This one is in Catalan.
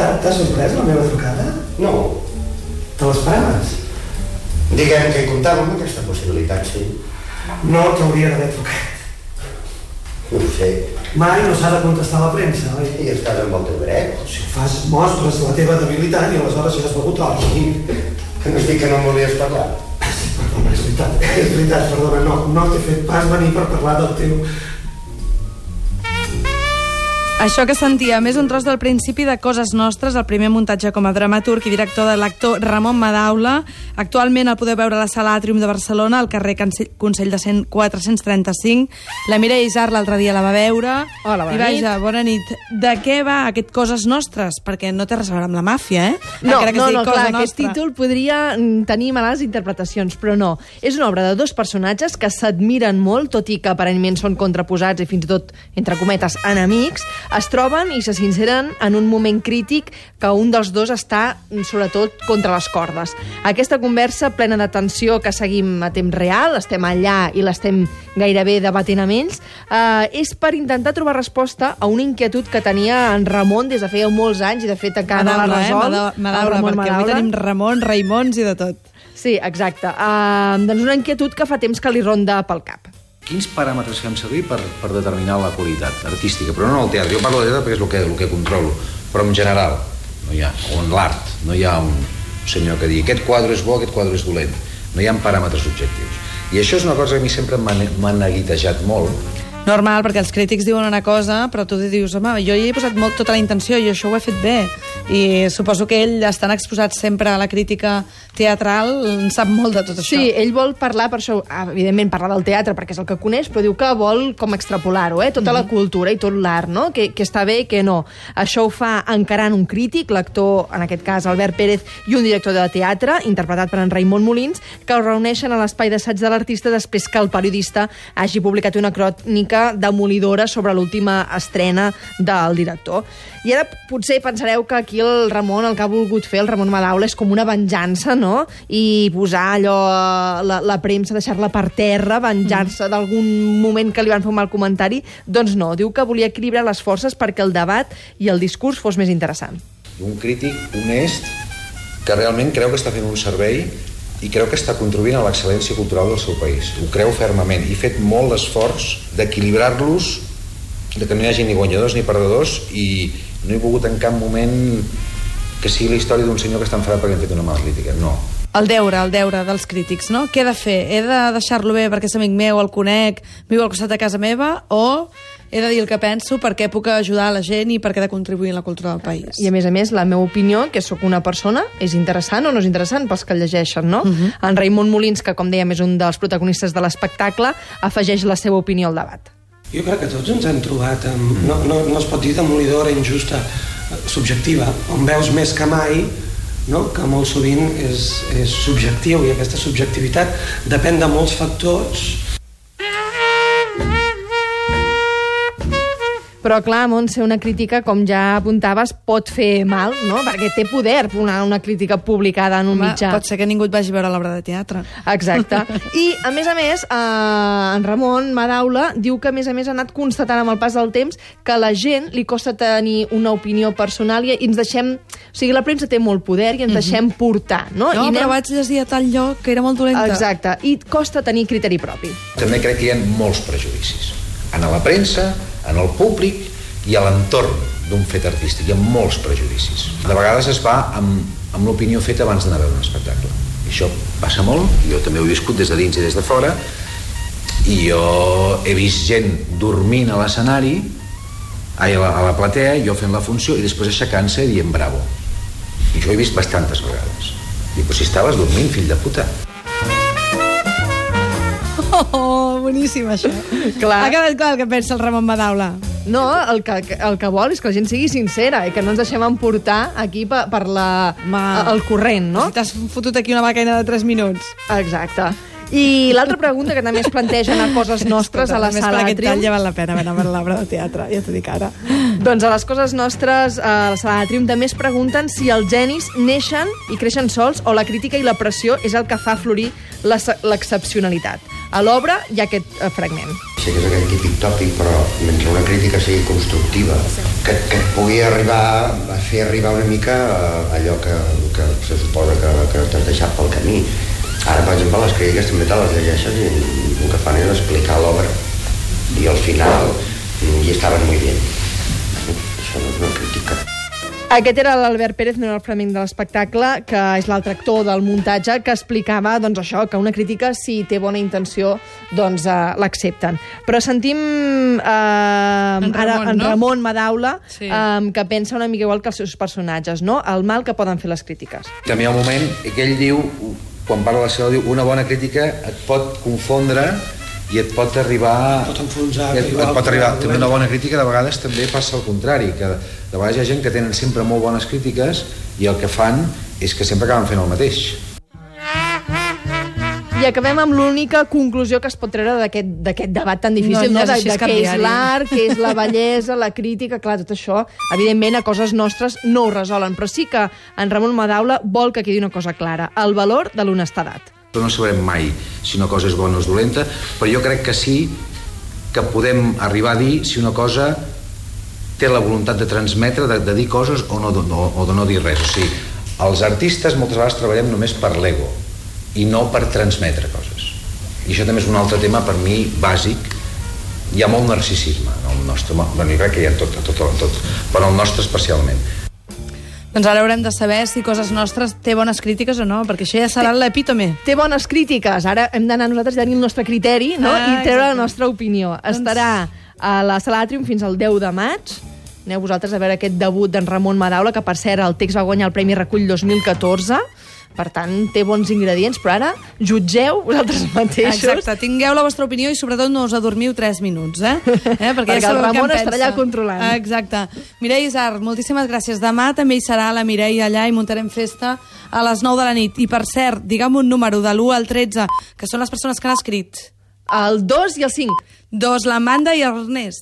T'ha sorprès la meva trucada? No. Te l'esperaves? Diguem que hi comptàvem amb aquesta possibilitat, sí. No t'hauria d'haver trucat. No ho sé. Mai no s'ha de contestar a la premsa, oi? I estàs amb el teu dret. Si fas, mostres la teva debilitat i aleshores ja has begut oli. Que no estic que no em volies parlar. Perdona, és veritat, és veritat, perdona, no, no t'he fet pas venir per parlar del teu... Això que sentíem és un tros del principi de Coses Nostres, el primer muntatge com a dramaturg i director de l'actor Ramon Madaula. Actualment el podeu veure a la sala Atrium de Barcelona, al carrer Consell de 100 435. La Mireia Isar l'altre dia la va veure. Hola, bona I vaja, bona nit. De què va aquest Coses Nostres? Perquè no té res a veure amb la màfia, eh? No, Encara que no, no, Cosa clar, aquest títol podria tenir males interpretacions, però no. És una obra de dos personatges que s'admiren molt, tot i que aparentment són contraposats i fins i tot, entre cometes, enemics, es troben i se sinceren en un moment crític que un dels dos està, sobretot, contra les cordes. Aquesta conversa plena de tensió que seguim a temps real, estem allà i l'estem gairebé debatent amb ells, eh, és per intentar trobar resposta a una inquietud que tenia en Ramon des de feia molts anys i de fet encara no l'ha Madaula, eh? Madaula, Ramon perquè avui Madaula. tenim Ramon, Raimons i de tot. Sí, exacte. Uh, doncs una inquietud que fa temps que li ronda pel cap. Quins paràmetres fem servir per, per determinar la qualitat artística? Però no el teatre. Jo parlo de teatre perquè és el que, el que controlo. Però en general, no hi ha, o en l'art, no hi ha un senyor que digui aquest quadre és bo, aquest quadre és dolent. No hi ha paràmetres objectius. I això és una cosa que a mi sempre m'ha neguitejat molt, Normal, perquè els crítics diuen una cosa, però tu dius, home, jo hi he posat molt, tota la intenció i això ho he fet bé. I suposo que ell, estan exposats sempre a la crítica teatral, en sap molt de tot això. Sí, ell vol parlar, per això, evidentment, parlar del teatre perquè és el que coneix, però diu que vol com extrapolar-ho, eh? tota la cultura i tot l'art, no? Que, que està bé i que no. Això ho fa encarant un crític, l'actor, en aquest cas, Albert Pérez, i un director de teatre, interpretat per en Raimon Molins, que es reuneixen a l'espai d'assaig de l'artista després que el periodista hagi publicat una crònica demolidora sobre l'última estrena del director. I ara potser pensareu que aquí el Ramon, el que ha volgut fer el Ramon Madaula és com una venjança, no? I posar allò, eh, la, la premsa, deixar-la per terra, venjar-se Mm. d'algun moment que li van fer un mal comentari. Doncs no, diu que volia equilibrar les forces perquè el debat i el discurs fos més interessant. un crític honest que realment creu que està fent un servei i creu que està contribuint a l'excel·lència cultural del seu país. Ho creu fermament i fet molt l'esforç d'equilibrar-los de que no hi hagi ni guanyadors ni perdedors i no he volgut en cap moment que sigui la història d'un senyor que està enfadat perquè hem fet una mala crítica. No. El deure, el deure dels crítics, no? Què he de fer? He de deixar-lo bé perquè és amic meu, el conec, viu al costat de casa meva, o he de dir el que penso perquè puc ajudar la gent i perquè he de contribuir a la cultura del país? I a més a més, la meva opinió, que sóc una persona, és interessant o no és interessant pels que el llegeixen, no? Uh -huh. En Raimon Molins, que com dèiem és un dels protagonistes de l'espectacle, afegeix la seva opinió al debat. Jo crec que tots ens hem trobat amb... No, no, no es pot dir demolidora, injusta, subjectiva, on veus més que mai no? que molt sovint és, és subjectiu i aquesta subjectivitat depèn de molts factors Però, clar, Montse, una crítica, com ja apuntaves, pot fer mal, no? Perquè té poder una, una crítica publicada en un Home, mitjà. pot ser que ningú et vagi a veure l'obra de teatre. Exacte. I, a més a més, eh, en Ramon Madaula diu que, a més a més, ha anat constatant amb el pas del temps que a la gent li costa tenir una opinió personal i ens deixem... O sigui, la premsa té molt poder i ens deixem portar, no? No, I però vaig llegir a tal lloc que era molt dolenta. Exacte. I costa tenir criteri propi. També crec que hi ha molts prejudicis. En la premsa, en el públic i a l'entorn d'un fet artístic. Hi ha molts prejudicis. De vegades es va amb, amb l'opinió feta abans d'anar a veure un espectacle. I això passa molt, jo també ho he viscut des de dins i des de fora, i jo he vist gent dormint a l'escenari, a la, a la platea, jo fent la funció, i després aixecant-se i dient bravo. I jo he vist bastantes vegades. Dic, però si estaves dormint, fill de puta. Oh, boníssim, això. Clar. Ha quedat clar el que pensa el Ramon Madaula. No, el que, el que vol és que la gent sigui sincera i que no ens deixem emportar aquí per, per la, Ma. el corrent, no? Si t'has fotut aquí una vacaina de 3 minuts. Exacte. I l'altra pregunta que també es plantegen a coses nostres a la per sala Atrium... ja val la pena anar a veure l'obra de teatre, ja t'ho dic ara. Doncs a les coses nostres a la sala Atrium també es pregunten si els genis neixen i creixen sols o la crítica i la pressió és el que fa florir l'excepcionalitat. A l'obra hi ha aquest eh, fragment. Sé que és aquell típic tòpic, però mentre una crítica sigui constructiva, que, que et pugui arribar a fer arribar una mica a allò que, que se suposa que, que t'has deixat pel camí. Ara, per exemple, les crítiques també te les llegeixes i el que fan és explicar l'obra i al final mm, i estaven molt bé. Això no és una crítica. Aquest era l'Albert Pérez, no era el flamenc de l'espectacle, que és l'altre actor del muntatge, que explicava doncs, això, que una crítica, si té bona intenció, doncs eh, l'accepten. Però sentim eh, En ara Ramon, en no? Ramon Madaula, Sí. eh, que pensa una mica igual que els seus personatges, no? el mal que poden fer les crítiques. També hi ha un moment que ell diu, quan parla de la seva, diu, una bona crítica et pot confondre i et pot arribar... Pot enfonsar, Et, et pot arribar... la També una bona crítica de vegades també passa el contrari, que de vegades hi ha gent que tenen sempre molt bones crítiques i el que fan és que sempre acaben fent el mateix. I acabem amb l'única conclusió que es pot treure d'aquest d'aquest debat tan difícil, No no? De, de què és l'art, què és la bellesa, la crítica... Clar, tot això, evidentment, a coses nostres no ho resolen, però sí que en Ramon Madaula vol que quedi una cosa clara, el valor de l'honestedat. No sabrem mai si una cosa és bona o és dolenta, però jo crec que sí que podem arribar a dir si una cosa té la voluntat de transmetre, de, de dir coses o, no, no, o de no dir res. O sigui, els artistes moltes vegades treballem només per l'ego i no per transmetre coses. I això també és un altre tema per mi bàsic. Hi ha molt narcisisme en el nostre... Bueno, jo crec que hi ha tot, tot, tot, però en el nostre especialment. Doncs ara haurem de saber si Coses Nostres té bones crítiques o no, perquè això ja serà l'epítome. Té bones crítiques, ara hem d'anar nosaltres a tenir el nostre criteri no? Ah, i treure la exacte. nostra opinió. Doncs- Estarà a la Sala Atrium fins al 10 de maig. Aneu vosaltres a veure aquest debut d'en Ramon Madaula, que per cert el text va guanyar el Premi Recull 2014, per tant té bons ingredients, però ara jutgeu vosaltres mateixos. Exacte, tingueu la vostra opinió i sobretot no us adormiu 3 minuts, eh? eh? Perquè el sabeu què Ramon estarà allà controlant. Exacte. Mireia Isar, moltíssimes gràcies. Demà també hi serà la Mireia allà i muntarem festa a les 9 de la nit. I per cert, digue'm un número de l'1 al 13, que són les persones que han escrit. El 2 i el 5. Dos, l'Amanda i el Ernest.